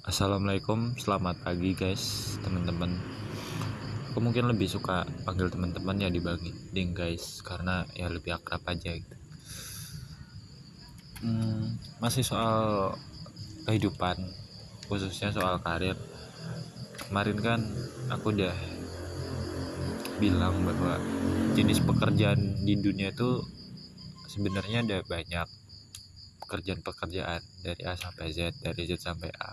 Assalamualaikum, selamat pagi guys, teman-teman. Aku mungkin lebih suka panggil teman-teman ya dibanding guys, karena ya lebih akrab aja gitu. Hmm, masih soal kehidupan, khususnya soal karir. Kemarin kan aku udah bilang bahwa jenis pekerjaan di dunia itu sebenarnya ada banyak pekerjaan-pekerjaan dari A sampai Z, dari Z sampai A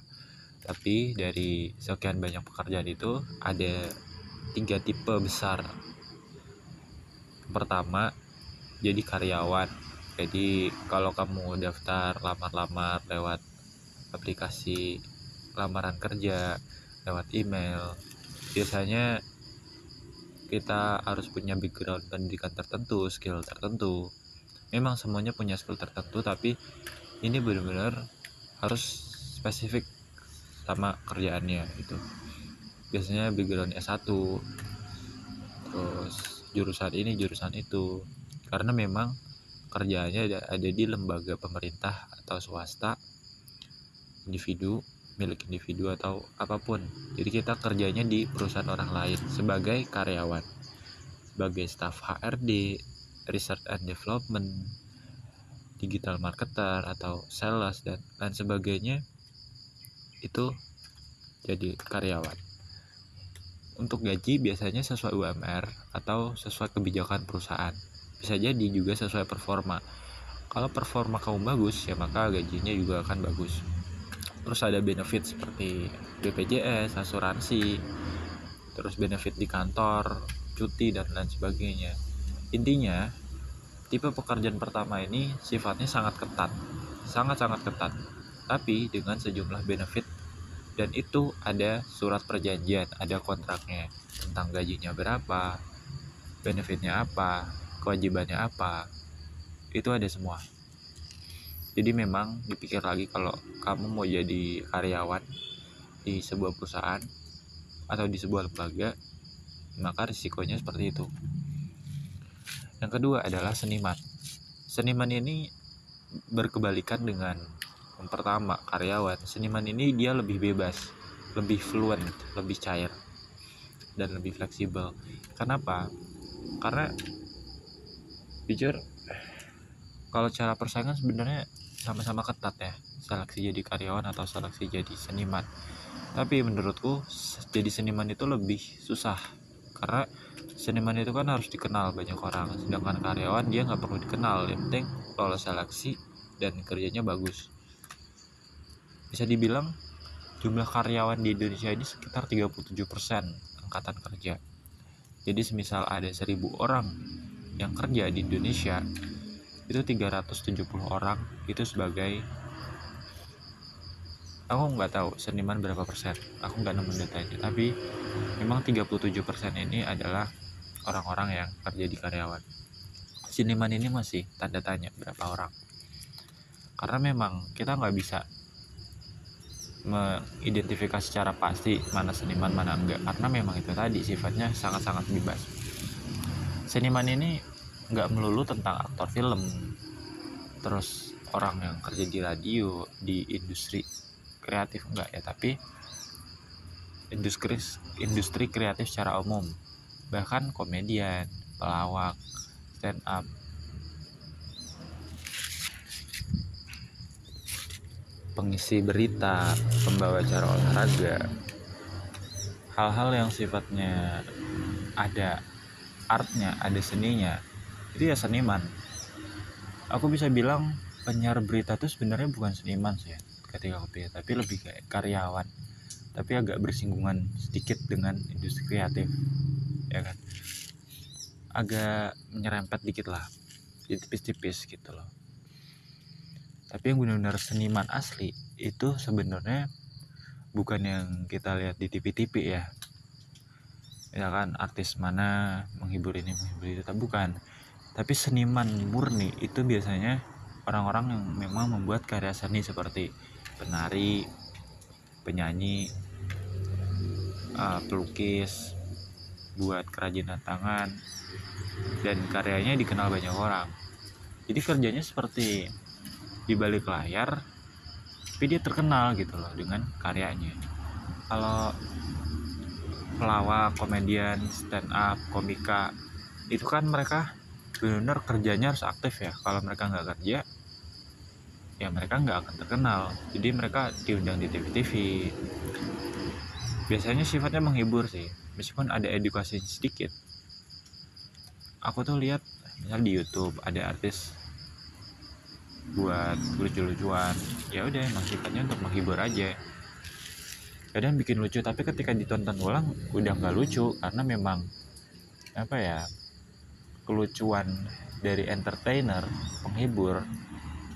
tapi dari sekian banyak pekerjaan itu ada tiga tipe besar. Pertama jadi karyawan. Jadi kalau kamu daftar lamar-lamar lewat aplikasi lamaran kerja lewat email biasanya kita harus punya background pendidikan tertentu skill tertentu. Memang semuanya punya skill tertentu tapi ini benar-benar harus spesifik sama kerjaannya itu biasanya background S1 terus jurusan ini jurusan itu. Karena memang kerjaannya ada, di lembaga pemerintah atau swasta individu milik individu atau apa pun. Jadi kita kerjanya di perusahaan orang lain sebagai karyawan sebagai staff HRD research and development digital marketer atau sales dan lain sebagainya itu jadi karyawan. Untuk gaji biasanya sesuai UMR atau sesuai kebijakan perusahaan. Bisa jadi juga sesuai performa. Kalau performa kamu bagus, ya maka gajinya juga akan bagus. Terus ada benefit seperti BPJS, asuransi, terus benefit di kantor, cuti, dan lain sebagainya. Intinya, tipe pekerjaan pertama ini sifatnya sangat ketat, sangat-sangat ketat tapi dengan sejumlah benefit dan itu ada surat perjanjian, ada kontraknya tentang gajinya berapa, benefitnya apa, kewajibannya apa, itu ada semua. Jadi memang dipikir lagi kalau kamu mau jadi karyawan di sebuah perusahaan atau di sebuah lembaga, maka risikonya seperti itu. Yang kedua adalah seniman. Seniman ini berkebalikan dengan yang pertama karyawan. Seniman ini dia lebih bebas lebih fluent lebih cair dan lebih fleksibel. Kenapa? Karena jujur kalau cara persaingan sebenarnya sama-sama ketat ya seleksi jadi karyawan atau seleksi jadi seniman. Tapi menurutku jadi seniman itu lebih susah karena seniman itu kan harus dikenal banyak orang. Sedangkan karyawan dia nggak perlu dikenal. Yang penting lolos seleksi dan kerjanya bagus bisa dibilang jumlah karyawan di Indonesia ini sekitar 37% angkatan kerja. Jadi semisal ada 1000 orang yang kerja di Indonesia, itu 370 orang itu sebagai aku nggak tahu seniman berapa persen aku nggak nemu datanya. Tapi memang 37 persen ini adalah orang-orang yang kerja di karyawan. Seniman ini masih tanda tanya berapa orang. Karena memang kita nggak bisa mengidentifikasi secara pasti mana seniman mana enggak. Karena memang itu tadi sifatnya sangat-sangat bebas. Seniman ini nggak melulu tentang aktor film. Terus orang yang kerja di radio di industri kreatif enggak ya. Tapi industri industri kreatif secara umum. Bahkan komedian pelawak stand up pengisi berita, pembawa acara olahraga, hal-hal yang sifatnya ada artnya, ada seninya, itu ya seniman. Aku bisa bilang penyiar berita itu sebenarnya bukan seniman sih ketika aku pilih, tapi lebih kayak karyawan, tapi agak bersinggungan sedikit dengan industri kreatif, ya kan? Agak menyerempet dikit lah, tipis-tipis gitu loh tapi yang benar-benar seniman asli itu sebenarnya bukan yang kita lihat di TV-TV ya. Ya kan artis mana menghibur ini menghibur itu tapi bukan. Tapi seniman murni itu biasanya orang-orang yang memang membuat karya seni seperti penari penyanyi uh, pelukis buat kerajinan tangan dan karyanya dikenal banyak orang. Jadi kerjanya seperti di balik layar tapi dia terkenal gitu loh dengan karyanya. Kalau pelawak komedian stand up komika itu kan mereka benar-benar kerjanya harus aktif ya. Kalau mereka nggak kerja ya mereka nggak akan terkenal. Jadi mereka diundang di TV-TV biasanya sifatnya menghibur sih meskipun ada edukasi sedikit. Aku tuh lihat misal di YouTube ada artis buat lucu-lucuan. Ya udah emang sifatnya untuk menghibur aja. Kadang bikin lucu tapi ketika ditonton ulang udah nggak lucu karena memang apa ya kelucuan dari entertainer penghibur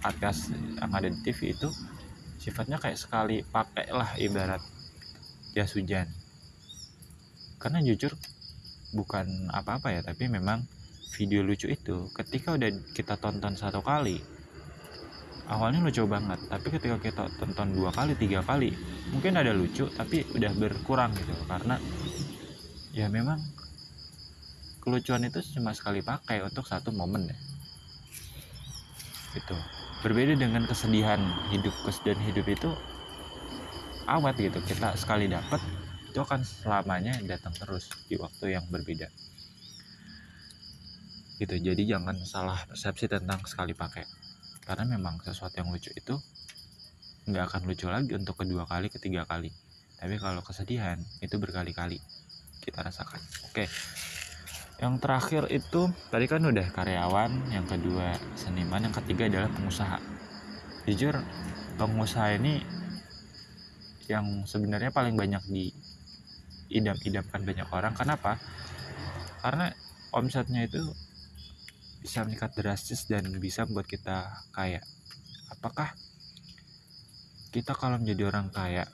atas yang ada di TV itu sifatnya kayak sekali pakai lah ibarat jas hujan. Karena jujur bukan apa-apa ya tapi memang video lucu itu ketika udah kita tonton satu kali awalnya lucu banget tapi ketika kita tonton dua kali tiga kali mungkin ada lucu tapi udah berkurang gitu karena ya memang kelucuan itu cuma sekali pakai untuk satu momen ya. Itu berbeda dengan kesedihan hidup kesedihan hidup itu awet gitu. Kita sekali dapat itu akan selamanya datang terus di waktu yang berbeda. Gitu. Jadi jangan salah persepsi tentang sekali pakai karena memang sesuatu yang lucu itu nggak akan lucu lagi untuk kedua kali ketiga kali. Tapi kalau kesedihan itu berkali-kali kita rasakan. Oke. Yang terakhir itu tadi kan udah karyawan yang kedua seniman yang ketiga adalah pengusaha. Jujur pengusaha ini yang sebenarnya paling banyak di idam-idamkan banyak orang. Kenapa? Karena omsetnya itu bisa meningkat drastis dan bisa membuat kita kaya. Apakah kita kalau menjadi orang kaya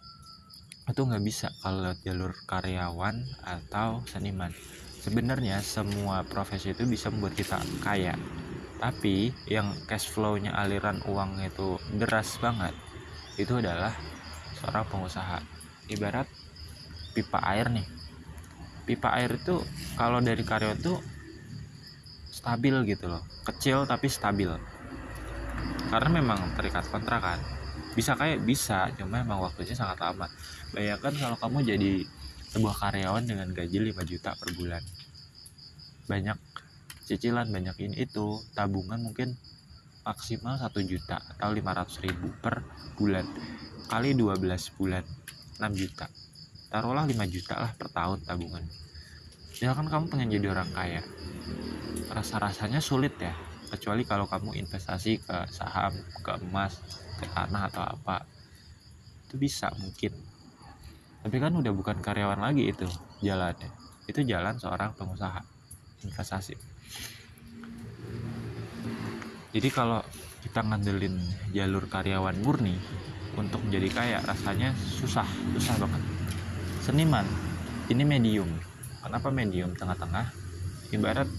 itu nggak bisa kalau jalur karyawan atau seniman? Sebenarnya semua profesi itu bisa membuat kita kaya tapi yang cash flow-nya aliran uang itu deras banget. Itu adalah seorang pengusaha. Ibarat pipa air nih. Pipa air itu kalau dari karyawan itu stabil gitu loh. Kecil tapi stabil. Karena memang terikat kontrak kan. Bisa kayak bisa cuma memang waktunya sangat lama. Bayangkan kalau kamu jadi sebuah karyawan dengan gaji 5 juta per bulan. Banyak cicilan banyak ini itu tabungan mungkin maksimal 1 juta atau 500 ribu per bulan. Kali 12 bulan 6 juta. Taruhlah 5 juta lah per tahun tabungan ya kan kamu pengen jadi orang kaya. Rasa-rasanya sulit ya kecuali kalau kamu investasi ke saham ke emas ke tanah atau apa. Itu bisa mungkin. Tapi kan udah bukan karyawan lagi itu jalannya. Itu jalan seorang pengusaha investasi. Jadi kalau kita ngandelin jalur karyawan murni untuk menjadi kaya rasanya susah susah banget. Seniman ini medium kenapa medium tengah-tengah? Ibarat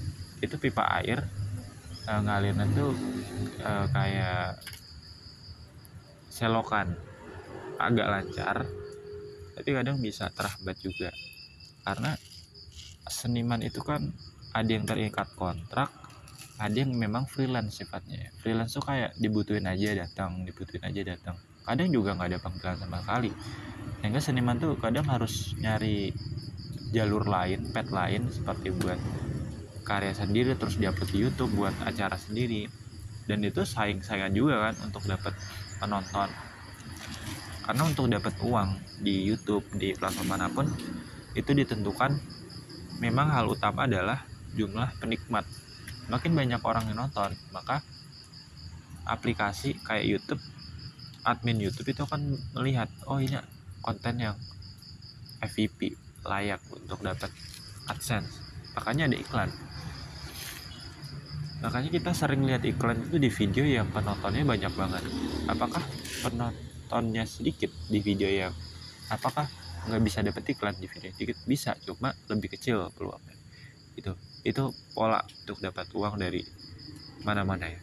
itu pipa air uh, ngalirnya tuh uh, kayak selokan. Agak lancar tapi kadang bisa terhambat juga. Karena seniman itu kan ada yang terikat kontrak ada yang memang freelance sifatnya freelance tuh kayak dibutuhin aja datang dibutuhin aja datang. Kadang juga nggak ada panggilan sama sekali. Sehingga seniman tuh kadang harus nyari jalur lain pet lain seperti buat karya sendiri terus diupload di YouTube buat acara sendiri. Dan itu saing-saingan juga kan untuk dapat penonton. Karena untuk dapat uang di YouTube di platform mana pun itu ditentukan memang hal utama adalah jumlah penikmat. Makin banyak orang yang nonton maka aplikasi kayak YouTube admin YouTube itu akan melihat oh ini konten yang FVP layak untuk dapat AdSense. Makanya ada iklan. Makanya kita sering lihat iklan itu di video yang penontonnya banyak banget. Apakah penontonnya sedikit di video yang apakah nggak bisa dapat iklan di video sedikit? Bisa cuma lebih kecil peluangnya. Itu itu pola untuk dapat uang dari mana-mana ya.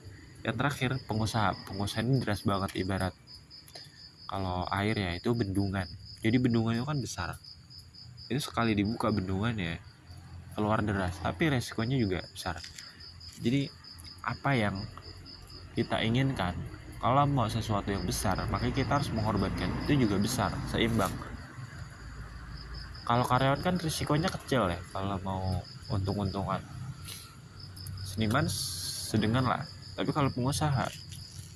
Yang terakhir pengusaha. Pengusaha ini deras banget ibarat. Kalau air ya itu bendungan. Jadi bendungan itu kan besar itu sekali dibuka bendungan ya keluar deras. Tapi resikonya juga besar. Jadi apa yang kita inginkan? Kalau mau sesuatu yang besar maka kita harus mengorbankan. Itu juga besar seimbang. Kalau karyawan kan risikonya kecil ya kalau mau untung-untungan. Seniman sedengan lah. Tapi kalau pengusaha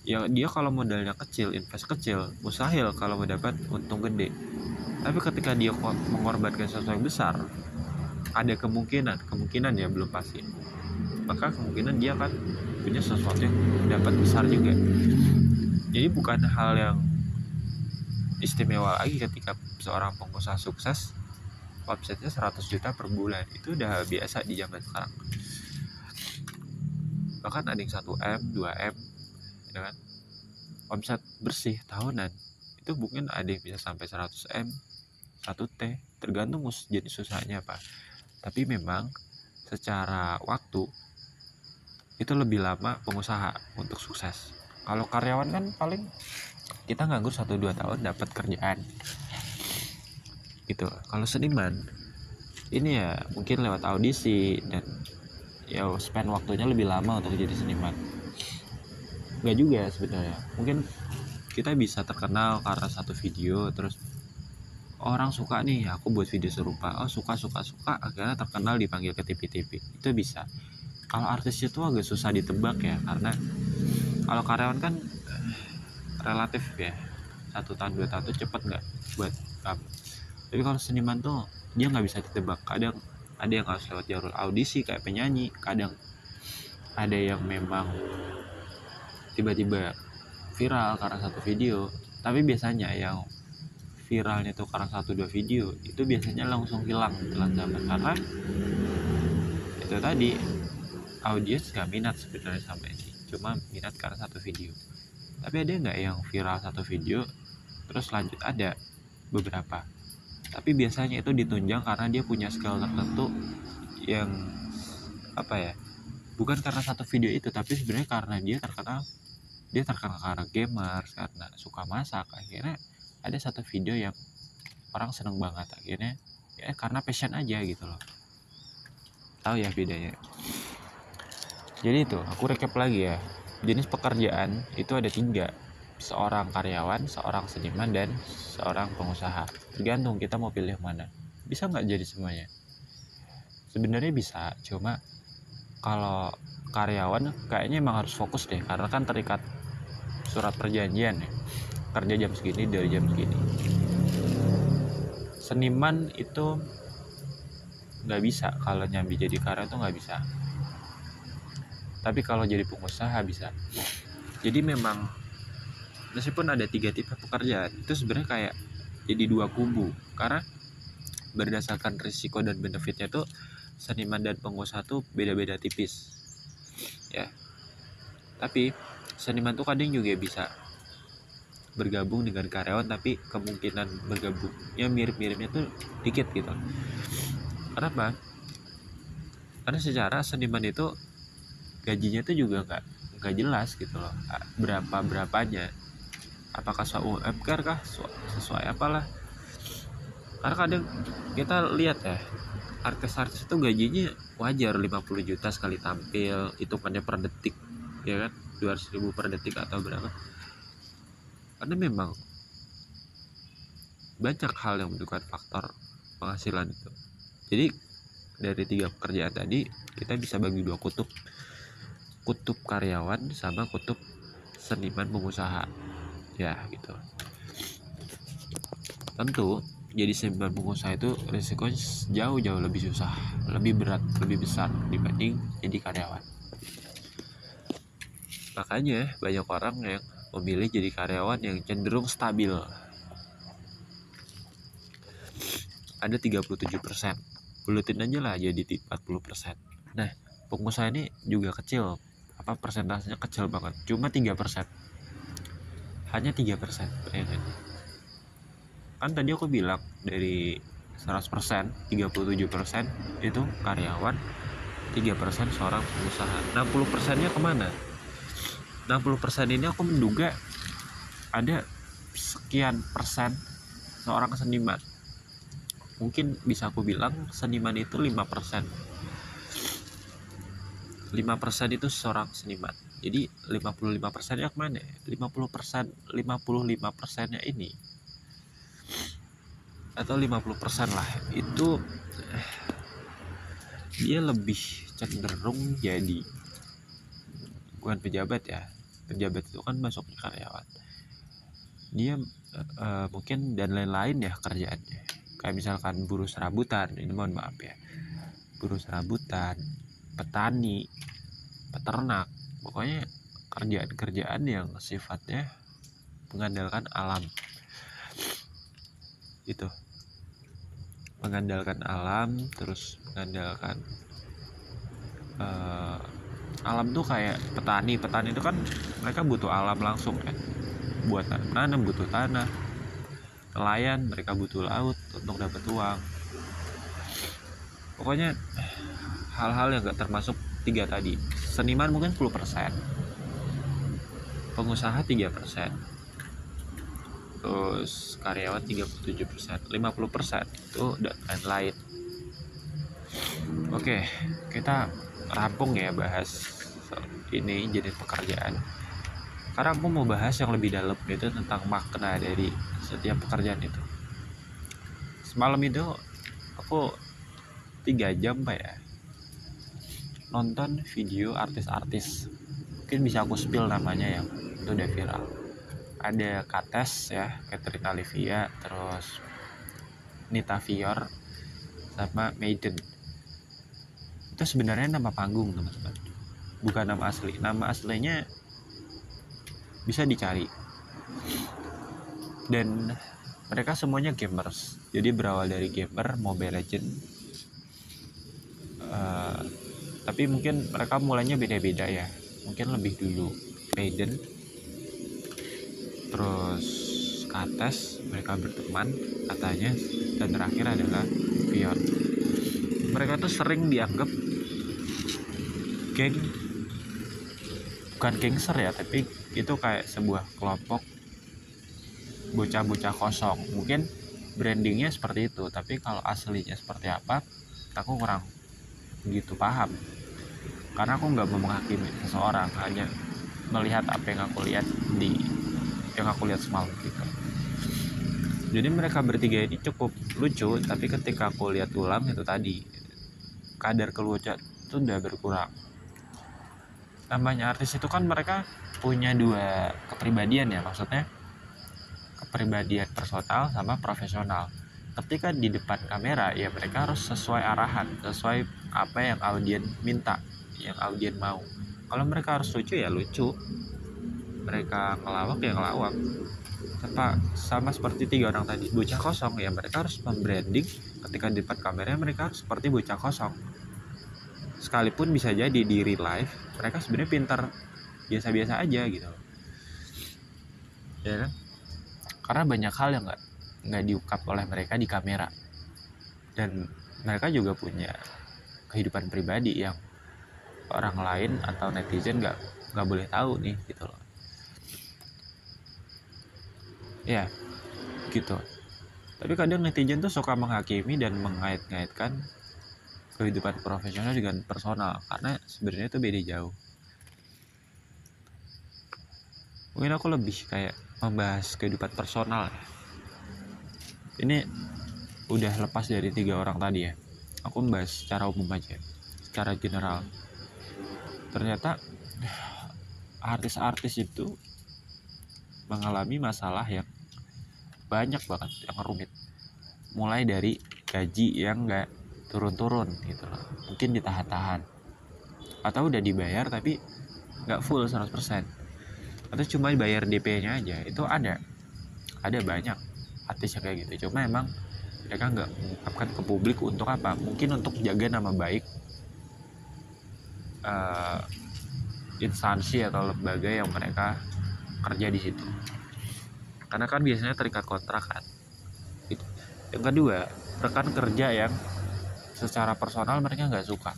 ya dia kalau modalnya kecil invest kecil mustahil kalau mendapat untung gede. Tapi ketika dia mengorbankan sesuatu yang besar ada kemungkinan kemungkinan ya belum pasti. Maka kemungkinan dia akan punya sesuatu yang dapat besar juga. Jadi bukan hal yang istimewa lagi ketika seorang pengusaha sukses websitenya 100 juta per bulan. Itu udah biasa di zaman sekarang. Bahkan ada yang 1M 2M ya kan. Website bersih tahunan itu mungkin ada yang bisa sampai 100M 1T tergantung jenis usahanya apa tapi memang secara waktu itu lebih lama pengusaha untuk sukses. Kalau karyawan kan paling kita nganggur 1-2 tahun dapat kerjaan. Gitu. Kalau seniman ini ya mungkin lewat audisi dan ya spend waktunya lebih lama untuk jadi seniman nggak juga sebenarnya. Mungkin kita bisa terkenal karena satu video terus orang suka nih aku buat video serupa. Oh suka suka suka akhirnya terkenal dipanggil ke TV-TV itu bisa. Kalau artis itu agak susah ditebak ya karena kalau karyawan kan relatif ya. Satu tahun dua tahun itu cepet nggak buat kamu. Tapi kalau seniman tuh dia nggak bisa ditebak. Kadang ada yang harus lewat jalur audisi kayak penyanyi. Kadang ada yang memang tiba-tiba viral karena satu video. Tapi biasanya yang viralnya tuh karena satu dua video itu biasanya langsung hilang dalam zaman. Karena itu tadi audiens nggak minat sebenarnya sama ini. Cuma minat karena satu video. Tapi ada nggak yang viral satu video terus lanjut ada beberapa. Tapi biasanya itu ditunjang karena dia punya skill tertentu yang apa ya bukan karena satu video itu tapi sebenarnya karena dia terkenal dia terkenal karena gamer karena suka masak akhirnya ada satu video yang orang seneng banget akhirnya ya karena passion aja gitu loh tahu ya bedanya jadi itu aku recap lagi ya jenis pekerjaan itu ada tiga seorang karyawan, seorang seniman, dan seorang pengusaha. Tergantung kita mau pilih mana. Bisa nggak jadi semuanya? Sebenarnya bisa, cuma kalau karyawan kayaknya emang harus fokus deh, karena kan terikat surat perjanjian ya. Kerja jam segini dari jam segini. Seniman itu nggak bisa kalau nyambi jadi karyawan tuh nggak bisa. Tapi kalau jadi pengusaha bisa. Jadi memang meskipun ada tiga tipe pekerjaan itu sebenarnya kayak jadi dua kubu karena berdasarkan risiko dan benefitnya tuh seniman dan pengusaha tuh beda-beda tipis ya tapi seniman tuh kadang juga bisa bergabung dengan karyawan tapi kemungkinan bergabungnya mirip-miripnya tuh dikit gitu. Kenapa? Karena secara seniman itu gajinya tuh juga nggak nggak jelas gitu loh. Berapa berapanya? Apakah sesuai UMR kah? Sesuai apalah. Karena kadang kita lihat ya artis-artis itu gajinya wajar 50 juta sekali tampil itu hitungannya per detik ya kan 200 ribu per detik atau berapa. Karena memang banyak hal yang menentukan faktor penghasilan itu. Jadi dari tiga pekerjaan tadi kita bisa bagi dua kutub. Kutub karyawan sama kutub seniman pengusaha. Ya gitu. Tentu jadi seniman pengusaha itu risikonya jauh-jauh lebih susah lebih berat lebih besar dibanding jadi karyawan makanya banyak orang yang memilih jadi karyawan yang cenderung stabil. Ada 37% bulutin aja lah jadi 40% nah pengusaha ini juga kecil. Apa persentasenya kecil banget? Cuma 3% hanya 3% bayangin kan tadi aku bilang dari 100% 37% itu karyawan 3% seorang pengusaha. 60% nya ke mana 60% ini aku menduga ada sekian persen seorang seniman. Mungkin bisa aku bilang seniman itu 5% 5% itu seorang seniman. Jadi 55 persennya ke mana? 50 persen 55 persennya ini. Atau 50 persen lah. Itu dia lebih cenderung jadi bukan pejabat ya pejabat itu kan masuknya karyawan. Dia uh, mungkin dan lain-lain ya kerjaannya. Kayak misalkan buruh serabutan ini mohon maaf ya. Buruh serabutan petani peternak pokoknya kerjaan-kerjaan yang sifatnya mengandalkan alam. Itu mengandalkan alam terus mengandalkan uh, alam tuh kayak petani. Petani itu kan mereka butuh alam langsung kan buat nanam butuh tanah. Nelayan mereka butuh laut untuk dapat uang. Pokoknya hal-hal yang gak termasuk tiga tadi. Seniman mungkin 10% pengusaha 3% terus karyawan 37% 50% itu dan lain-lain. Oke kita rampung ya bahas ini jadi pekerjaan. Sekarang aku mau bahas yang lebih dalam itu tentang makna dari setiap pekerjaan itu. Semalam itu aku tiga jam pak ya nonton video artis-artis. Mungkin bisa aku spill namanya yang itu udah viral. Ada Kates ya Catherine Olivia terus Nita Fior sama Maiden itu sebenarnya nama panggung teman-teman bukan nama asli. Nama aslinya bisa dicari. Dan mereka semuanya gamers. Jadi berawal dari gamer Mobile Legend. Uh, tapi mungkin mereka mulainya beda-beda ya. Mungkin lebih dulu. Maiden terus Kates mereka berteman. Katanya. Dan terakhir adalah Pion mereka tuh sering dianggap geng. Bukan gangster ya tapi itu kayak sebuah kelompok bocah-bocah kosong. Mungkin brandingnya seperti itu tapi kalau aslinya seperti apa aku kurang begitu paham. Karena aku nggak mau menghakimi seseorang hanya melihat apa yang aku lihat di yang aku lihat semalam gitu. Jadi mereka bertiga ini cukup lucu tapi ketika aku lihat ulang itu tadi kadar kelucuan itu udah berkurang namanya artis itu kan mereka punya dua kepribadian ya maksudnya kepribadian personal sama profesional. Ketika di depan kamera ya mereka harus sesuai arahan sesuai apa yang audien minta yang audien mau. Kalau mereka harus lucu ya lucu. Mereka ngelawak ya ngelawak. Sama, sama seperti tiga orang tadi bocah kosong ya mereka harus membranding. Ketika di depan kamera mereka harus seperti bocah kosong sekalipun bisa jadi di real life mereka sebenarnya pintar biasa-biasa aja gitu. Ya kan? Karena banyak hal yang nggak nggak diungkap oleh mereka di kamera. Dan mereka juga punya kehidupan pribadi yang orang lain atau netizen nggak nggak boleh tahu nih gitu loh. Ya gitu. Tapi kadang netizen tuh suka menghakimi dan mengait-ngaitkan kehidupan profesional dengan personal karena sebenarnya itu beda jauh. Mungkin aku lebih kayak membahas kehidupan personal ini udah lepas dari tiga orang tadi ya. Aku membahas secara umum aja secara general. Ternyata artis-artis itu mengalami masalah yang banyak banget yang rumit. Mulai dari gaji yang enggak turun-turun gitu loh. Mungkin ditahan-tahan. Atau udah dibayar tapi nggak full 100% atau cuma bayar DP nya aja itu ada. Ada banyak artis yang kayak gitu. Cuma emang mereka nggak mengungkapkan ke publik untuk apa. Mungkin untuk jaga nama baik uh, instansi atau lembaga yang mereka kerja di situ. Karena kan biasanya terikat kontrak kan. Gitu. yang kedua rekan kerja yang secara personal mereka nggak suka.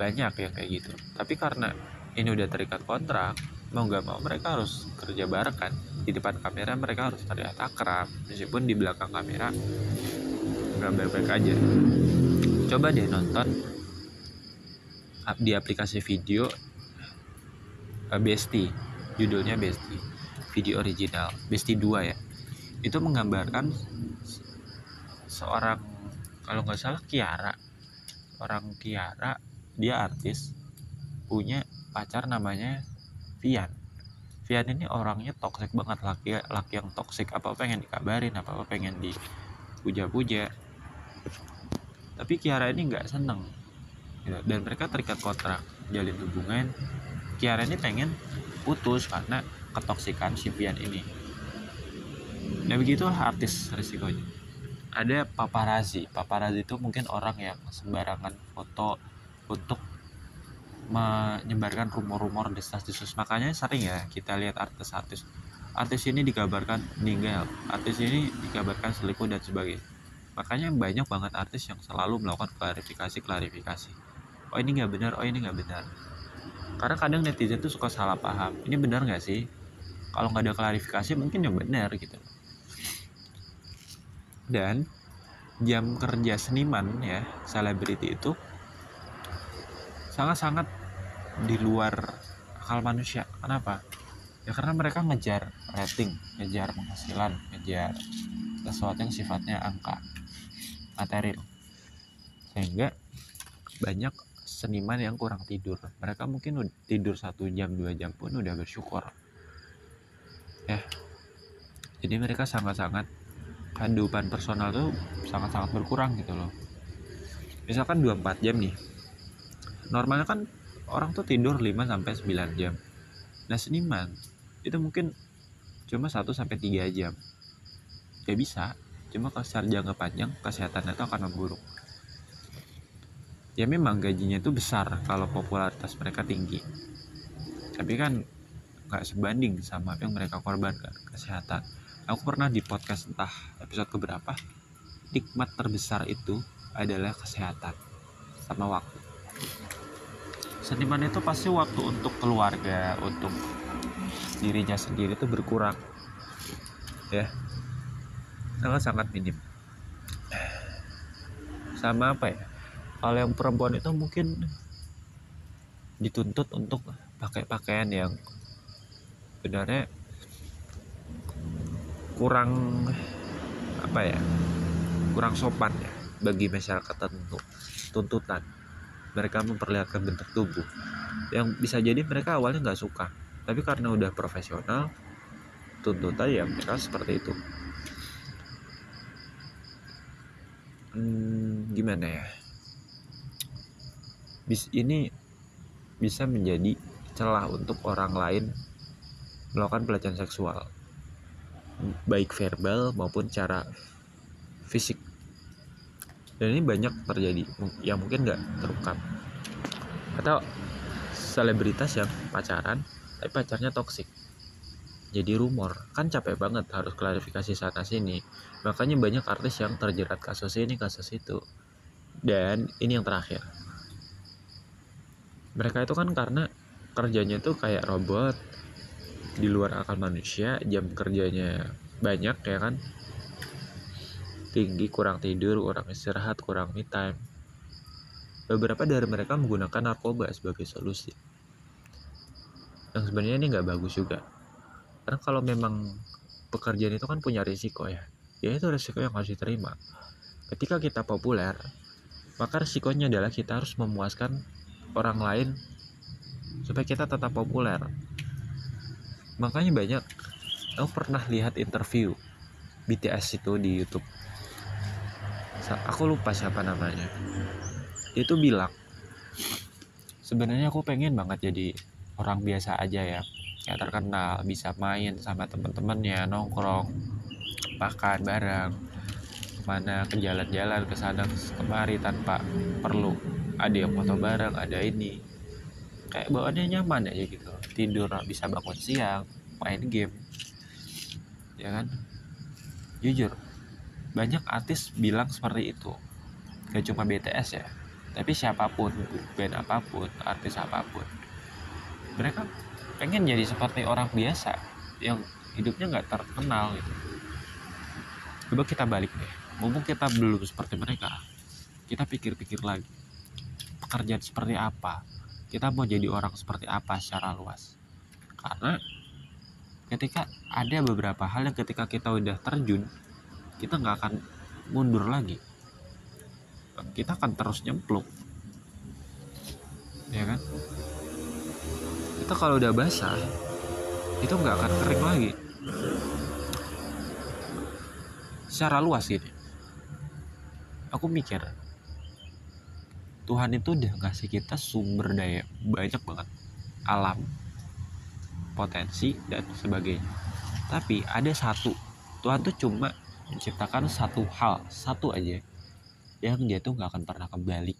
Banyak ya kayak gitu. Tapi karena ini udah terikat kontrak mau nggak mau mereka harus kerja bareng kan. Di depan kamera mereka harus terlihat akrab. Meskipun di belakang kamera nggak baik-baik aja. Coba deh nonton di aplikasi video uh, Besti. Judulnya Besti. Video original. Besti 2 ya. Itu menggambarkan seorang kalau nggak salah Kiara. Orang Kiara dia artis punya pacar namanya Vian. Vian ini orangnya toxic banget laki laki yang toxic. Apa pengen dikabarin apa apa pengen dipuja-puja. Tapi Kiara ini nggak seneng. Gitu. dan mereka terikat kontrak jalin hubungan. Kiara ini pengen putus karena ketoksikan si Vian ini. Nah begitulah artis resikonya ada paparazzi. Paparazzi itu mungkin orang yang sembarangan foto untuk menyebarkan rumor-rumor desas-desus makanya sering ya kita lihat artis-artis. Artis ini dikabarkan meninggal artis ini dikabarkan selingkuh dan sebagainya. Makanya banyak banget artis yang selalu melakukan klarifikasi klarifikasi. Oh ini nggak benar oh ini nggak benar. Karena kadang netizen tuh suka salah paham. Ini benar nggak sih? Kalau nggak ada klarifikasi mungkin ya benar gitu dan jam kerja seniman ya selebriti itu sangat-sangat di luar akal manusia. Kenapa? Ya karena mereka ngejar rating ngejar penghasilan ngejar sesuatu yang sifatnya angka material. Sehingga banyak seniman yang kurang tidur. Mereka mungkin tidur satu jam dua jam pun udah bersyukur. Ya. Jadi mereka sangat-sangat kehidupan personal tuh sangat-sangat berkurang gitu loh. Misalkan 24 jam nih. Normalnya kan orang tuh tidur 5 sampai 9 jam. Nah seniman itu mungkin cuma 1 sampai 3 jam. Ya bisa cuma kalau secara jangka panjang kesehatannya itu akan memburuk. Ya memang gajinya itu besar kalau popularitas mereka tinggi. Tapi kan nggak sebanding sama apa yang mereka korbankan kesehatan aku pernah di podcast entah episode keberapa nikmat terbesar itu adalah kesehatan sama waktu. Seniman itu pasti waktu untuk keluarga untuk dirinya sendiri itu berkurang ya. Sangat sangat minim. Sama apa ya kalau yang perempuan itu mungkin dituntut untuk pakai pakaian yang sebenarnya kurang apa ya kurang sopan ya bagi masyarakat tertentu tuntutan. Mereka memperlihatkan bentuk tubuh. Yang bisa jadi mereka awalnya nggak suka tapi karena udah profesional tuntutan ya mereka seperti itu. Hmm, gimana ya? Bis ini bisa menjadi celah untuk orang lain melakukan pelecehan seksual baik verbal maupun cara fisik. Dan ini banyak terjadi yang mungkin nggak terungkap. Atau selebritas yang pacaran tapi pacarnya toksik jadi rumor kan capek banget harus klarifikasi sana sini. Makanya banyak artis yang terjerat kasus ini kasus itu. Dan ini yang terakhir. Mereka itu kan karena kerjanya tuh kayak robot di luar akal manusia jam kerjanya banyak ya kan? Tinggi kurang tidur kurang istirahat kurang me time. Beberapa dari mereka menggunakan narkoba sebagai solusi. Yang sebenarnya ini nggak bagus juga. Karena kalau memang pekerjaan itu kan punya risiko ya. Ya itu risiko yang harus diterima. Ketika kita populer maka risikonya adalah kita harus memuaskan orang lain supaya kita tetap populer makanya banyak aku pernah lihat interview BTS itu di YouTube. Aku lupa siapa namanya. Dia itu bilang sebenarnya aku pengen banget jadi orang biasa aja ya. Kayak terkenal bisa main sama temen-temennya nongkrong makan bareng. Mana ke jalan-jalan ke sana kemari tanpa perlu. Ada yang foto bareng ada ini kayak bawaannya nyaman aja gitu. Tidur bisa bangun siang main game. Ya kan? Jujur banyak artis bilang seperti itu. Gak cuma BTS ya tapi siapa pun band apa pun artis apa pun. Mereka pengen jadi seperti orang biasa yang hidupnya nggak terkenal gitu. Coba kita balik deh. Mumpung kita belum seperti mereka kita pikir-pikir lagi. Pekerjaan seperti apa kita mau jadi orang seperti apa secara luas. Karena ketika ada beberapa hal yang ketika kita udah terjun kita nggak akan mundur lagi. Kita akan terus nyemplung. Ya kan? Itu kalau udah basah itu nggak akan kering lagi. Secara luas ini aku mikir Tuhan itu udah ngasih kita sumber daya banyak banget alam potensi dan sebagainya. Tapi ada satu Tuhan tuh cuma menciptakan satu hal satu aja yang dia tuh nggak akan pernah kembali.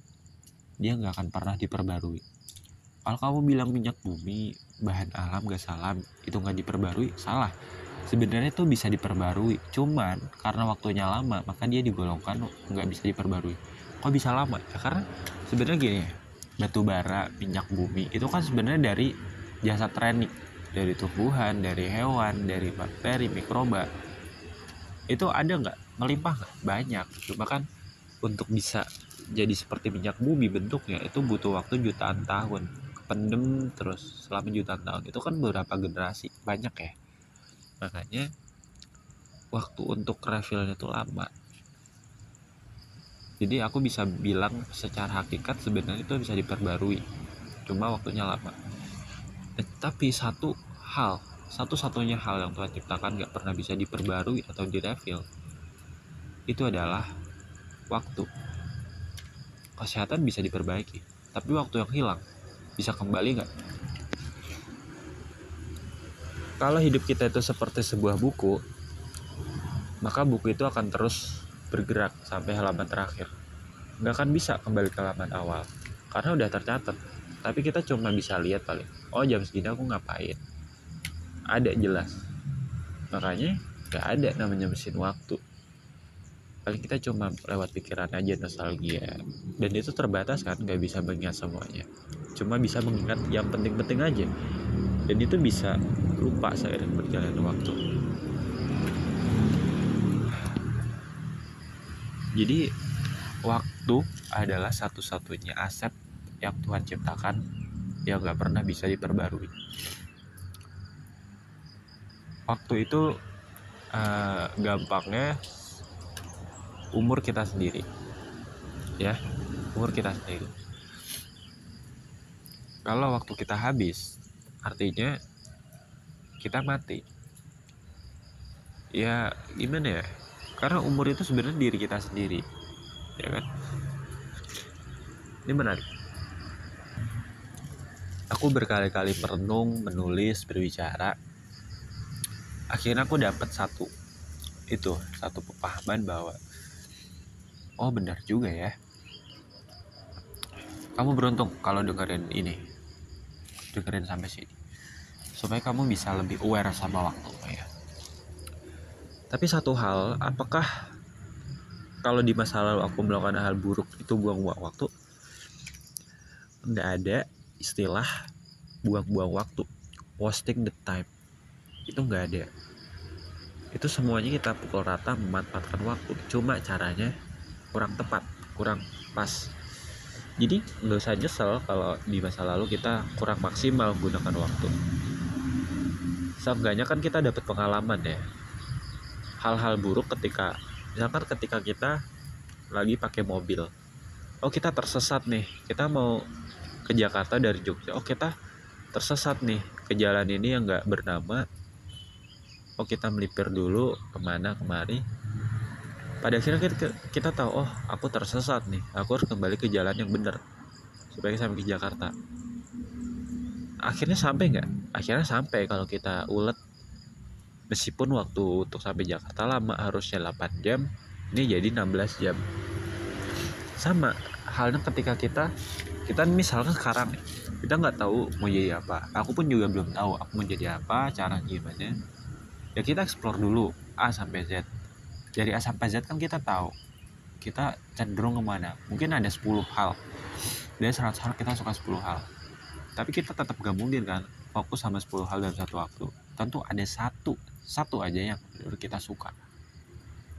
Dia nggak akan pernah diperbarui. Kalau kamu bilang minyak bumi bahan alam gak salam itu nggak diperbarui salah. Sebenarnya tuh bisa diperbarui cuman karena waktunya lama maka dia digolongkan nggak bisa diperbarui kok bisa lama ya? Karena sebenarnya gini batu bara minyak bumi itu kan sebenarnya dari jasa training dari tumbuhan dari hewan dari bakteri mikroba. Itu ada nggak? Melimpah nggak? Banyak cuma kan untuk bisa jadi seperti minyak bumi bentuknya itu butuh waktu jutaan tahun. Pendem terus selama jutaan tahun. Itu kan beberapa generasi. Banyak ya. Makanya waktu untuk refillnya itu lama jadi aku bisa bilang secara hakikat sebenarnya itu bisa diperbarui. Cuma waktunya lama. Eh, tapi satu hal satu-satunya hal yang Tuhan ciptakan gak pernah bisa diperbarui atau direfill itu adalah waktu. Kesehatan bisa diperbaiki tapi waktu yang hilang bisa kembali nggak? Kalau hidup kita itu seperti sebuah buku maka buku itu akan terus bergerak sampai halaman terakhir. Nggak akan bisa kembali ke halaman awal, karena udah tercatat. Tapi kita cuma bisa lihat paling, oh jam segini aku ngapain. Ada jelas. Makanya nggak ada namanya mesin waktu. Paling kita cuma lewat pikiran aja nostalgia. Dan itu terbatas kan, nggak bisa mengingat semuanya. Cuma bisa mengingat yang penting-penting aja. Dan itu bisa lupa seiring berjalannya waktu. Jadi waktu adalah satu-satunya aset yang Tuhan ciptakan yang gak pernah bisa diperbarui. Waktu itu uh, gampangnya umur kita sendiri, ya umur kita sendiri. Kalau waktu kita habis, artinya kita mati. Ya gimana ya? Karena umur itu sebenarnya diri kita sendiri. Ya kan? Ini menarik. Aku berkali-kali merenung menulis berbicara. Akhirnya aku dapat satu itu satu pemahaman bahwa oh benar juga ya. Kamu beruntung kalau dengerin ini dengerin sampai sini. Supaya kamu bisa lebih aware sama waktu tapi satu hal apakah kalau di masa lalu aku melakukan hal buruk itu buang-buang waktu? Nggak ada istilah buang-buang waktu. Wasting the time. Itu nggak ada. Itu semuanya kita pukul rata memanfaatkan waktu. Cuma caranya kurang tepat kurang pas. Jadi nggak usah nyesel kalau di masa lalu kita kurang maksimal menggunakan waktu. Seenggaknya kan kita dapat pengalaman ya hal-hal buruk ketika misalkan ketika kita lagi pakai mobil. Oh kita tersesat nih kita mau ke Jakarta dari Jogja. Oh kita tersesat nih ke jalan ini yang nggak bernama. Oh kita melipir dulu ke mana kemari. Pada akhirnya kita, kita tahu oh aku tersesat nih. Aku harus kembali ke jalan yang benar supaya sampai ke Jakarta. Akhirnya sampai nggak? Akhirnya sampai kalau kita ulet meskipun waktu untuk sampai Jakarta lama harusnya 8 jam ini jadi 16 jam. Sama halnya ketika kita kita misalkan sekarang kita nggak tahu mau jadi apa. Aku pun juga belum tahu aku mau jadi apa cara gimana. Ya kita explore dulu A sampai Z. Dari A sampai Z kan kita tahu kita cenderung ke mana. Mungkin ada 10 hal. Dari 100 hal kita suka 10 hal. Tapi kita tetap gak mungkin kan fokus sama 10 hal dalam satu waktu. Tentu ada satu satu aja yang kita suka.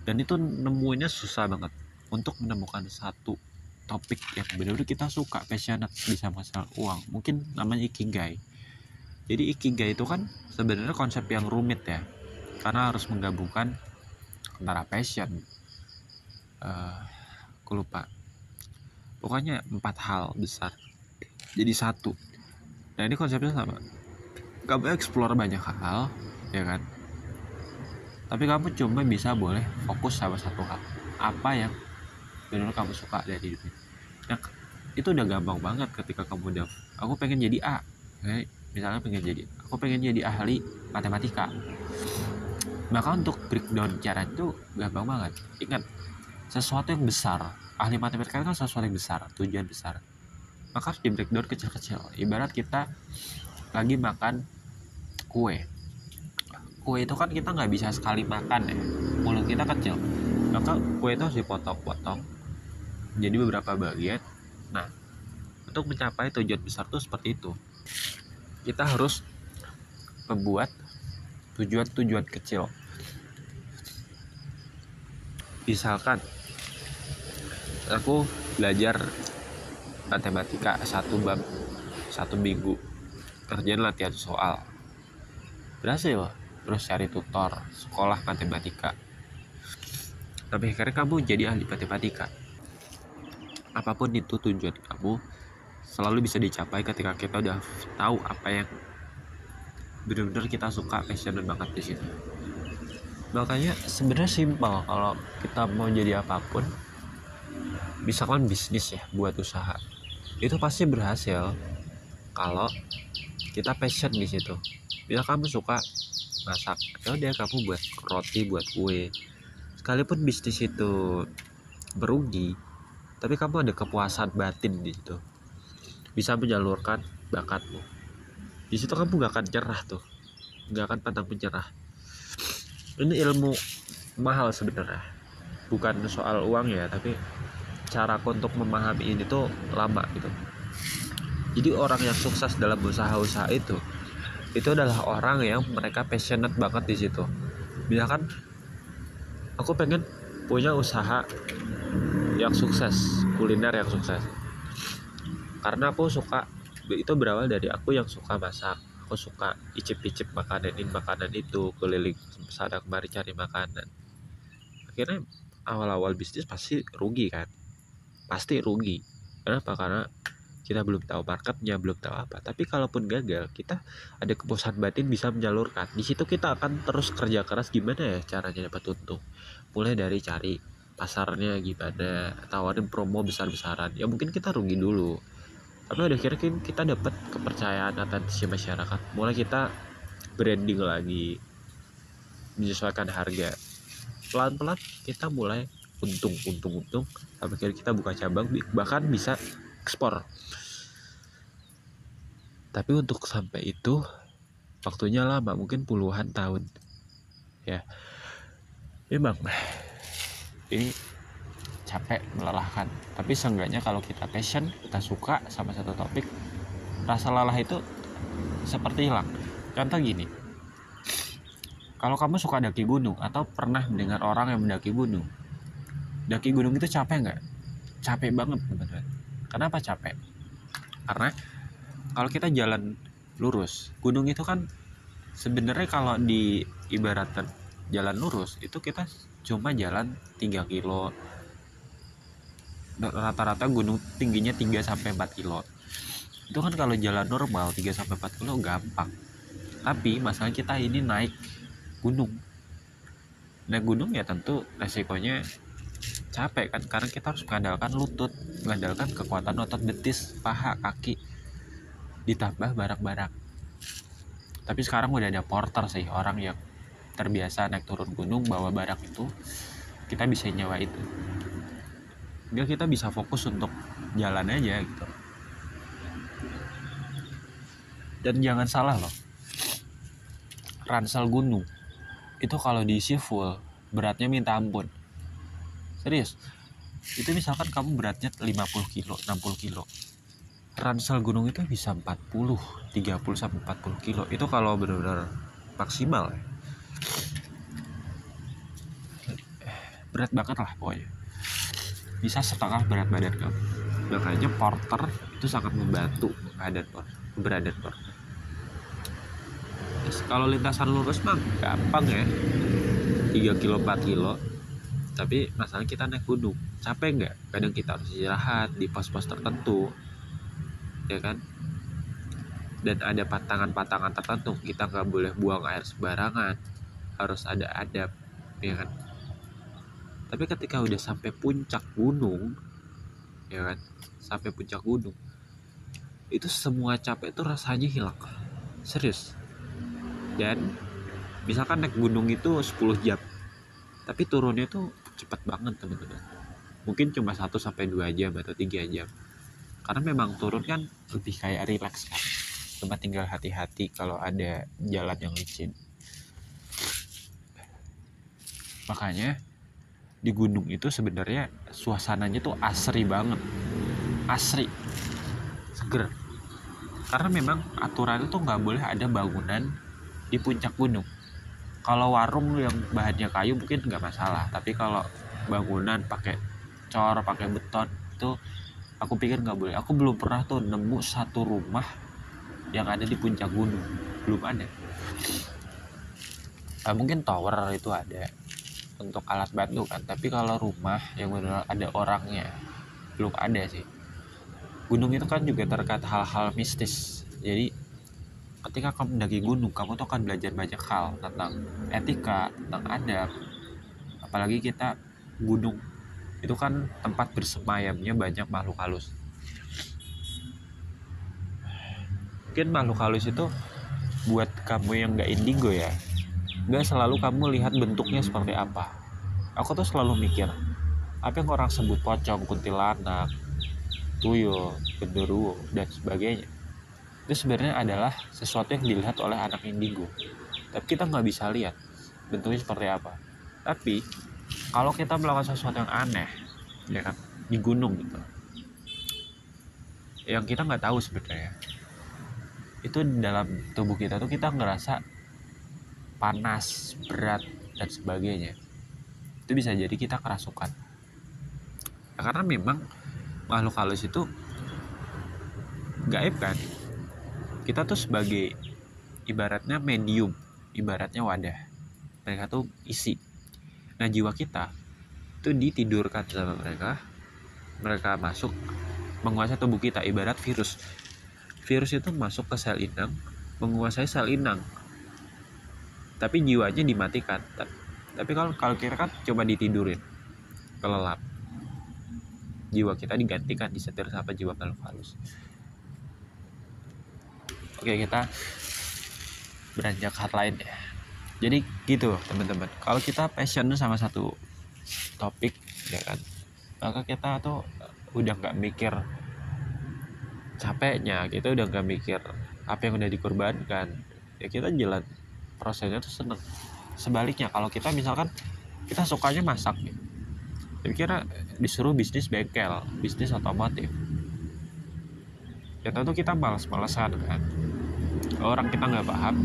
Dan itu nemuinnya susah banget. Untuk menemukan satu topik yang benar-benar kita suka passionate bisa masalah uang. Mungkin namanya ikigai. Jadi ikigai itu kan sebenarnya konsep yang rumit ya. Karena harus menggabungkan antara passion uh, aku lupa. Pokoknya empat hal besar. Jadi satu. Nah ini konsepnya sama. Kamu explore banyak hal ya kan tapi kamu cuma bisa boleh fokus sama satu hal. Apa yang benar kamu suka dari hidup ini nah, itu udah gampang banget ketika kamu udah aku pengen jadi A. Ya, misalnya pengen jadi aku pengen jadi ahli matematika. Maka untuk breakdown cara itu gampang banget. Ingat sesuatu yang besar ahli matematika kan sesuatu yang besar tujuan besar. Maka harus di breakdown kecil-kecil. Ibarat kita lagi makan kue kue itu kan kita nggak bisa sekali makan ya. Mulut kita kecil. Maka kue itu harus dipotong-potong jadi beberapa bagian. Nah untuk mencapai tujuan besar itu seperti itu. Kita harus membuat tujuan-tujuan kecil. Misalkan aku belajar matematika satu bab satu minggu. Kerjaan latihan soal. Berhasil terus cari tutor sekolah matematika. Tapi akhirnya kamu jadi ahli matematika. Apa pun itu tujuan kamu selalu bisa dicapai ketika kita udah tahu apa yang benar-benar kita suka passionate banget di situ. Makanya sebenarnya simpel kalau kita mau jadi apa pun misalkan bisnis ya buat usaha. Itu pasti berhasil kalau kita passion di situ. Bila kamu suka masak. Ya udah kamu buat roti buat kue. Sekalipun bisnis itu berugi tapi kamu ada kepuasan batin di situ. Bisa menyalurkan bakatmu. Di situ kamu gak akan cerah tuh. Gak akan pantang menyerah. Ini ilmu mahal sebenarnya. Bukan soal uang ya tapi cara untuk memahami ini tuh lama gitu. Jadi orang yang sukses dalam usaha-usaha itu itu adalah orang yang mereka passionate banget di situ. Misalkan aku pengen punya usaha yang sukses kuliner yang sukses. Karena aku suka itu berawal dari aku yang suka masak. Aku suka icip-icip makanan ini makanan itu keliling sana kemari cari makanan. Akhirnya awal-awal bisnis pasti rugi kan? Pasti rugi. Kenapa? Karena kita belum tahu marketnya belum tahu apa. Tapi kalaupun gagal kita ada kepuasan batin bisa menyalurkan. Di situ kita akan terus kerja keras gimana ya caranya dapat untung? Mulai dari cari pasarnya gimana tawarin promo besar-besaran. Ya mungkin kita rugi dulu. Tapi udah kira kita dapat kepercayaan atensi masyarakat. Mulai kita branding lagi menyesuaikan harga. Pelan-pelan kita mulai untung untung untung. Sampai kita buka cabang bahkan bisa ekspor. Tapi untuk sampai itu waktunya lama mungkin puluhan tahun. Ya. Memang ini capek melelahkan. Tapi seenggaknya kalau kita passion kita suka sama satu topik rasa lelah itu seperti hilang. Contoh gini kalau kamu suka daki gunung atau pernah mendengar orang yang mendaki gunung daki gunung itu capek nggak? Capek banget teman-teman kenapa capek karena kalau kita jalan lurus gunung itu kan sebenarnya kalau di ibaratkan jalan lurus itu kita cuma jalan 3 kilo rata-rata gunung tingginya 3 sampai 4 kilo. Itu kan kalau jalan normal 3 sampai 4 kilo gampang. Tapi masalah kita ini naik gunung. Naik gunung ya tentu resikonya capek kan karena kita harus mengandalkan lutut, mengandalkan kekuatan otot betis, paha, kaki. Ditambah barak-barak. Tapi sekarang udah ada porter sih orang yang terbiasa naik turun gunung bawa barak itu kita bisa nyawa itu. Biar kita bisa fokus untuk jalan aja gitu. Dan jangan salah loh ransel gunung. Itu kalau diisi full beratnya minta ampun serius? Itu misalkan kamu beratnya 50 kilo 60 kilo. Ransel gunung itu bisa 40 30 sampai 40 kilo. Itu kalau benar-benar maksimal ya. berat banget lah pokoknya. Bisa setengah berat badan kamu. Makanya porter itu sangat membantu keadaan porter keberadaan porter kalau lintasan lurus mah gampang ya. 3 kilo 4 kilo tapi masalah kita naik gunung. Capek nggak? Kadang kita harus istirahat di pos-pos tertentu ya kan? Dan ada patangan-patangan tertentu. Kita nggak boleh buang air sembarangan. Harus ada adab ya kan? Tapi ketika udah sampai puncak gunung ya kan? Sampai puncak gunung itu semua capek itu rasanya hilang. Serius. Dan misalkan naik gunung itu 10 jam tapi turunnya tuh cepat banget teman-teman mungkin cuma 1 sampai 2 jam atau 3 jam. Karena memang turun kan lebih kayak relax kan. Cuma tinggal hati-hati kalau ada jalan yang licin. Makanya di gunung itu sebenarnya suasananya tuh asri banget. Asri. Seger. Karena memang aturan itu nggak boleh ada bangunan di puncak gunung kalau warung yang bahannya kayu mungkin nggak masalah tapi kalau bangunan pakai cor pakai beton itu aku pikir nggak boleh. Aku belum pernah tuh nemu satu rumah yang ada di puncak gunung. Belum ada. Nah, mungkin tower itu ada untuk alat bantu kan tapi kalau rumah yang benar ada orangnya belum ada sih. Gunung itu kan juga terkait hal-hal mistis. Jadi ketika kamu mendaki gunung kamu tuh akan belajar banyak hal tentang etika tentang adab. Apalagi kita gunung itu kan tempat bersemayamnya banyak makhluk halus. Mungkin makhluk halus itu buat kamu yang nggak indigo ya. Nggak selalu kamu lihat bentuknya seperti apa. Aku tuh selalu mikir apa yang orang sebut pocong kuntilanak tuyul genderuwo dan sebagainya itu sebenarnya adalah sesuatu yang dilihat oleh anak indigo. Tapi kita nggak bisa lihat bentuknya seperti apa. Tapi kalau kita melakukan sesuatu yang aneh ya kan di gunung gitu yang kita nggak tahu sebenarnya itu dalam tubuh kita tuh kita ngerasa panas berat dan sebagainya. Itu bisa jadi kita kerasukan. Ya, karena memang makhluk halus itu gaib kan kita tuh sebagai ibaratnya medium ibaratnya wadah. Mereka tuh isi. Nah jiwa kita itu ditidurkan sama mereka. Mereka masuk menguasai tubuh kita. Ibarat virus. Virus itu masuk ke sel inang menguasai sel inang. Tapi jiwanya dimatikan. Tapi kalau kalau kita kan coba ditidurin kelelap. Jiwa kita digantikan disetir sama jiwa makhluk halus oke kita beranjak hal lain ya. Jadi gitu teman-teman. Kalau kita passion sama satu topik ya kan maka kita tuh udah nggak mikir capeknya kita udah nggak mikir apa yang udah dikorbankan. Ya kita jalan prosesnya tuh seneng. Sebaliknya kalau kita misalkan kita sukanya masak ya kira disuruh bisnis bengkel bisnis otomotif ya tentu kita malas-malasan kan? Orang kita nggak paham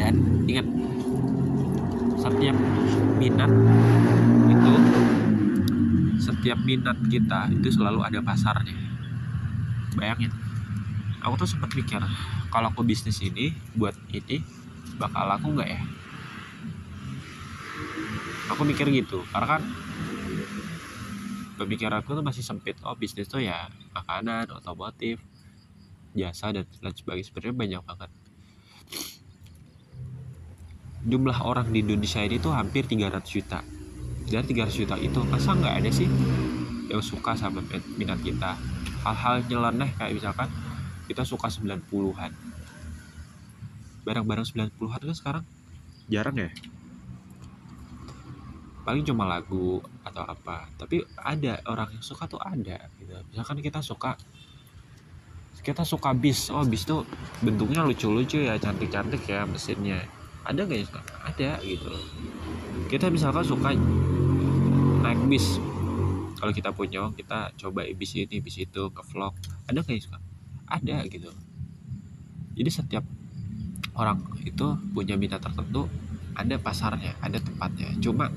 dan ingat setiap minat itu setiap minat kita itu selalu ada pasarnya. Bayangin aku tuh sempat mikir kalau aku bisnis ini buat ini bakal laku nggak ya? Aku mikir gitu karena kan pemikiran aku tuh masih sempit. Oh bisnis tuh ya makanan otomotif jasa dan lain sebagainya. Sebenarnya banyak banget. Jumlah orang di Indonesia ini tuh hampir 300 juta. Dari 300 juta itu masa nggak ada sih yang suka sama minat kita? Hal-hal nyeleneh kayak misalkan kita suka 90-an barang-barang 90-an kan sekarang jarang ya paling cuma lagu atau apa. Tapi ada orang yang suka tuh ada gitu. Misalkan kita suka kita suka bis. Oh bis tuh bentuknya lucu-lucu ya cantik-cantik ya mesinnya. Ada gak ya ada gitu. Kita misalkan suka naik bis. Kalau kita punya uang kita coba bis ini bis itu ke vlog ada gak ya ada gitu. Jadi setiap orang itu punya minat tertentu ada pasarnya ada tempatnya. Cuma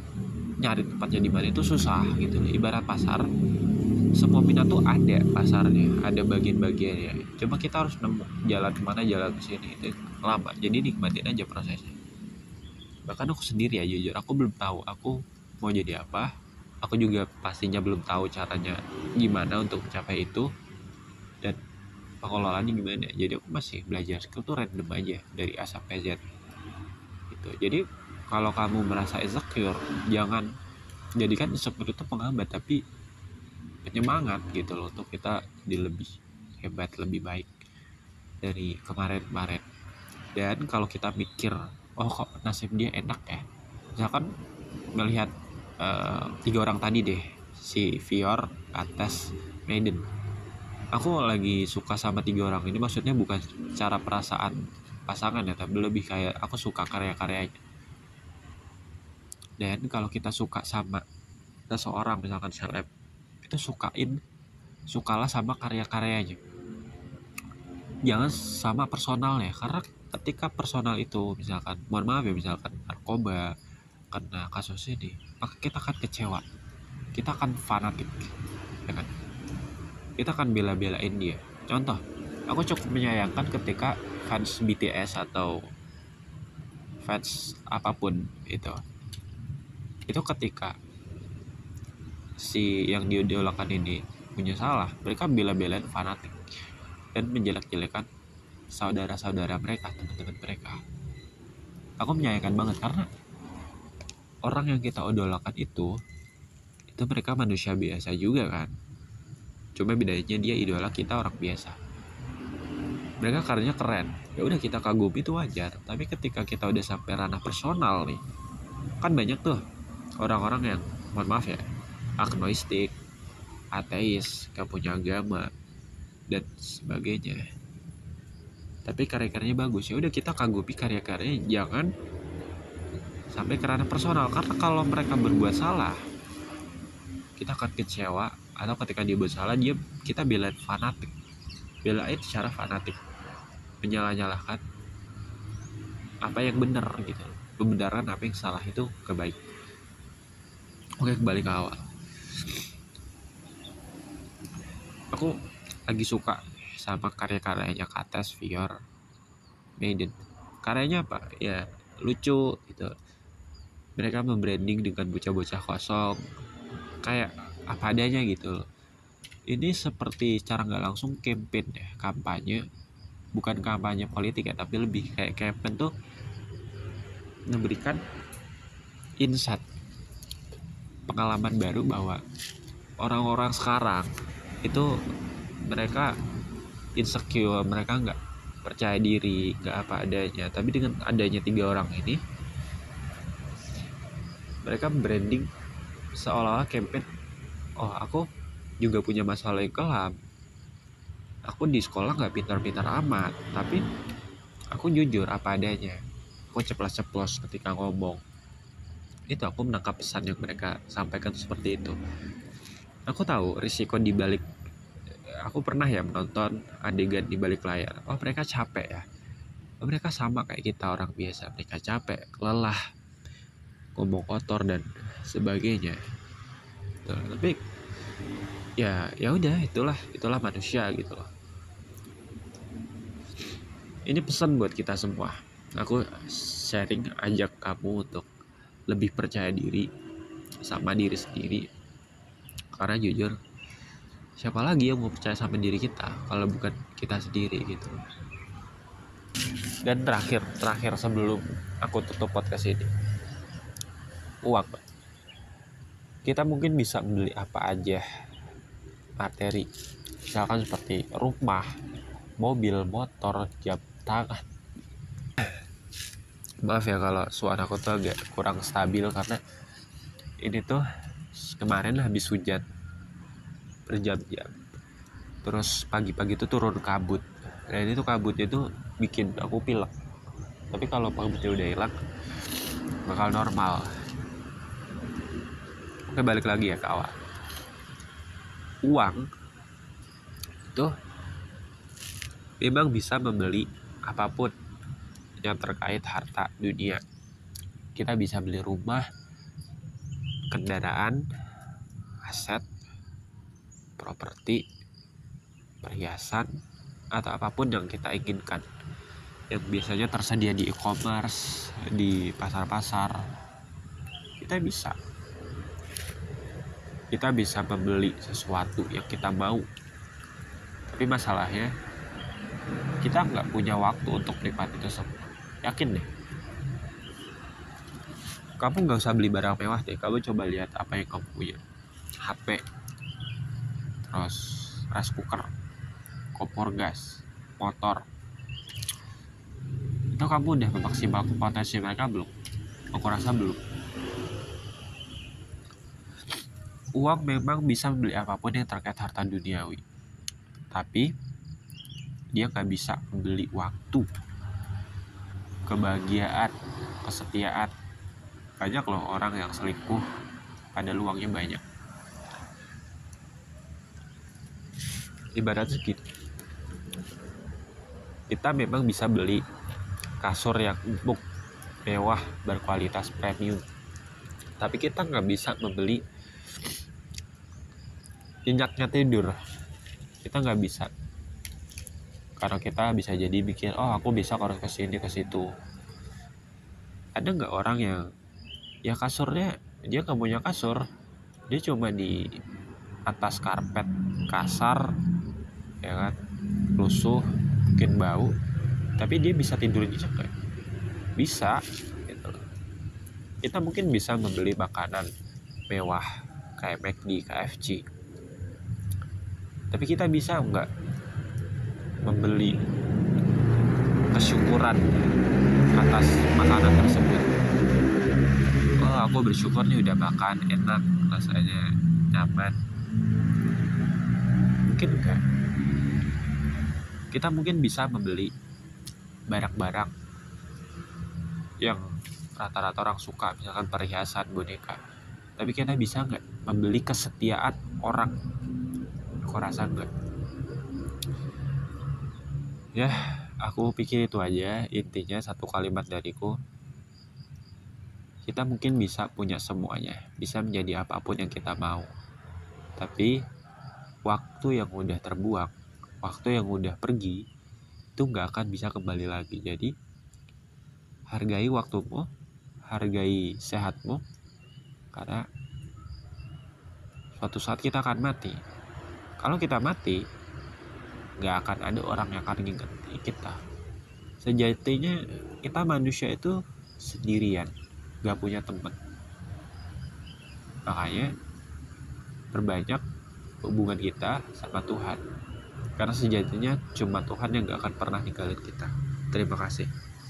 nyari tempatnya di mana itu susah gitu ibarat pasar semua minat tuh ada pasarnya ada bagian-bagiannya. Cuma kita harus nemu jalan ke mana jalan ke sini itu lama. Jadi nikmatin aja prosesnya. Bahkan aku sendiri ya jujur aku belum tahu aku mau jadi apa. Aku juga pastinya belum tahu caranya gimana untuk mencapai itu dan pengelolaannya gimana. Jadi aku masih belajar skill tuh random aja dari A sampai Z. Gitu. Jadi kalau kamu merasa insecure jangan jadikan insecure itu penghambat tapi penyemangat gitu loh untuk kita di lebih hebat lebih baik dari kemarin-kemarin. Dan kalau kita mikir oh kok nasib dia enak ya? Misalkan melihat uh, tiga orang tadi deh si Fior, Ates, Maiden. Aku lagi suka sama tiga orang ini maksudnya bukan cara perasaan pasangan ya tapi lebih kayak aku suka karya-karyanya dan kalau kita suka sama seseorang misalkan seleb itu sukain sukalah sama karya-karyanya. Jangan sama personalnya karena ketika personal itu misalkan mohon maaf ya misalkan narkoba karena kasus ini maka kita akan kecewa. Kita akan fanatik ya kan? Kita akan bela-belain dia. Contoh aku cukup menyayangkan ketika fans BTS atau fans apa pun itu itu ketika si yang diidolakan ini punya salah mereka bela-belain fanatik dan menjelek-jelekan saudara-saudara mereka teman-teman mereka. Aku menyayangkan banget karena orang yang kita idolakan itu itu mereka manusia biasa juga kan. Cuma bedanya dia idola kita orang biasa. Mereka karyanya keren. Ya udah kita kagum itu wajar. Tapi ketika kita udah sampai ranah personal nih kan banyak tuh orang-orang yang mohon maaf ya agnostik, ateis, gak punya agama, dan sebagainya. Tapi karya-karyanya bagus. Ya udah kita kagumi karya-karyanya. Jangan sampai ke ranah personal. Karena kalau mereka berbuat salah kita akan kecewa. Atau ketika dia bersalah dia kita belain fanatik. Belain secara fanatik. Menyalah-nyalahkan apa yang benar gitu. Pembenaran apa yang salah itu kebaik oke kembali ke awal aku lagi suka sama karya-karyanya Kates, Fior, Maiden. Karyanya apa? Ya lucu gitu. Mereka membranding dengan bocah-bocah kosong, kayak apa adanya gitu Ini seperti cara nggak langsung campaign ya, kampanye. Bukan kampanye politik ya, tapi lebih kayak campaign tuh memberikan insight pengalaman baru bahwa orang-orang sekarang itu mereka insecure mereka nggak percaya diri nggak apa adanya. Tapi dengan adanya tiga orang ini mereka branding seolah-olah campaign oh aku juga punya masalah yang kelam. Aku di sekolah nggak pintar-pintar amat tapi aku jujur apa adanya. Aku ceplos-ceplos ketika ngomong itu aku menangkap pesan yang mereka sampaikan seperti itu. Aku tahu risiko di balik aku pernah ya menonton adegan di balik layar. Oh mereka capek ya. Oh, mereka sama kayak kita orang biasa. Mereka capek lelah ngomong kotor dan sebagainya. Tuh, tapi ya ya udah itulah itulah manusia gitu loh. Ini pesan buat kita semua. Aku sharing ajak kamu untuk lebih percaya diri sama diri sendiri. Karena jujur siapa lagi yang mau percaya sama diri kita kalau bukan kita sendiri gitu. Dan terakhir terakhir sebelum aku tutup podcast ini uang kita mungkin bisa membeli apa aja materi. Misalkan seperti rumah mobil motor jam tangan maaf ya kalau suara aku tuh agak kurang stabil karena ini tuh kemarin habis hujan berjam-jam. Terus pagi-pagi itu turun kabut. Dan itu kabutnya itu bikin aku pilek. Tapi kalau kabutnya udah hilang bakal normal. Oke balik lagi ya ke awal. Uang itu memang bisa membeli apa pun yang terkait harta dunia. Kita bisa beli rumah kendaraan aset properti perhiasan atau apa pun yang kita inginkan. Yang biasanya tersedia di e-commerce di pasar-pasar. Kita bisa. Kita bisa membeli sesuatu yang kita mau. Tapi masalahnya kita nggak punya waktu untuk menikmati itu semua yakin deh. Kamu nggak usah beli barang mewah deh. Kamu coba lihat apa yang kamu punya. HP terus rice cooker kompor gas motor. Itu kamu udah memaksimalkan potensi mereka belum? Aku rasa belum. Uang memang bisa membeli apa pun yang terkait harta duniawi. Tapi dia nggak bisa membeli waktu kebahagiaan kesetiaan. Banyak loh orang yang selingkuh pada luangnya banyak. Ibaratnya gitu kita memang bisa beli kasur yang empuk mewah berkualitas premium. Tapi kita nggak bisa membeli nyenyaknya tidur. Kita nggak bisa karena kita bisa jadi mikir oh aku bisa harus ke sini ke situ. Ada nggak orang yang ya kasurnya dia nggak punya kasur dia cuma di atas karpet kasar ya kan lusuh mungkin bau tapi dia bisa tidur nyenyak kayak bisa gitu kita mungkin bisa membeli makanan mewah kayak McD, KFC tapi kita bisa nggak membeli kesyukuran atas makanan tersebut. Oh aku bersyukur nih udah makan enak rasanya nyaman. Mungkin enggak kita mungkin bisa membeli barang-barang yang rata-rata orang suka misalkan perhiasan boneka. Tapi kita bisa nggak membeli kesetiaan orang? Aku rasa enggak ya aku pikir itu aja. Intinya satu kalimat dariku kita mungkin bisa punya semuanya. Bisa menjadi apa pun yang kita mau. Tapi waktu yang udah terbuang waktu yang udah pergi itu nggak akan bisa kembali lagi. Jadi hargai waktumu hargai sehatmu karena suatu saat kita akan mati. Kalau kita mati nggak akan ada orang yang akan ingat kita. Sejatinya kita manusia itu sendirian nggak punya teman. Makanya perbanyak hubungan kita sama Tuhan. Karena sejatinya cuma Tuhan yang nggak akan pernah ninggalin kita. Terima kasih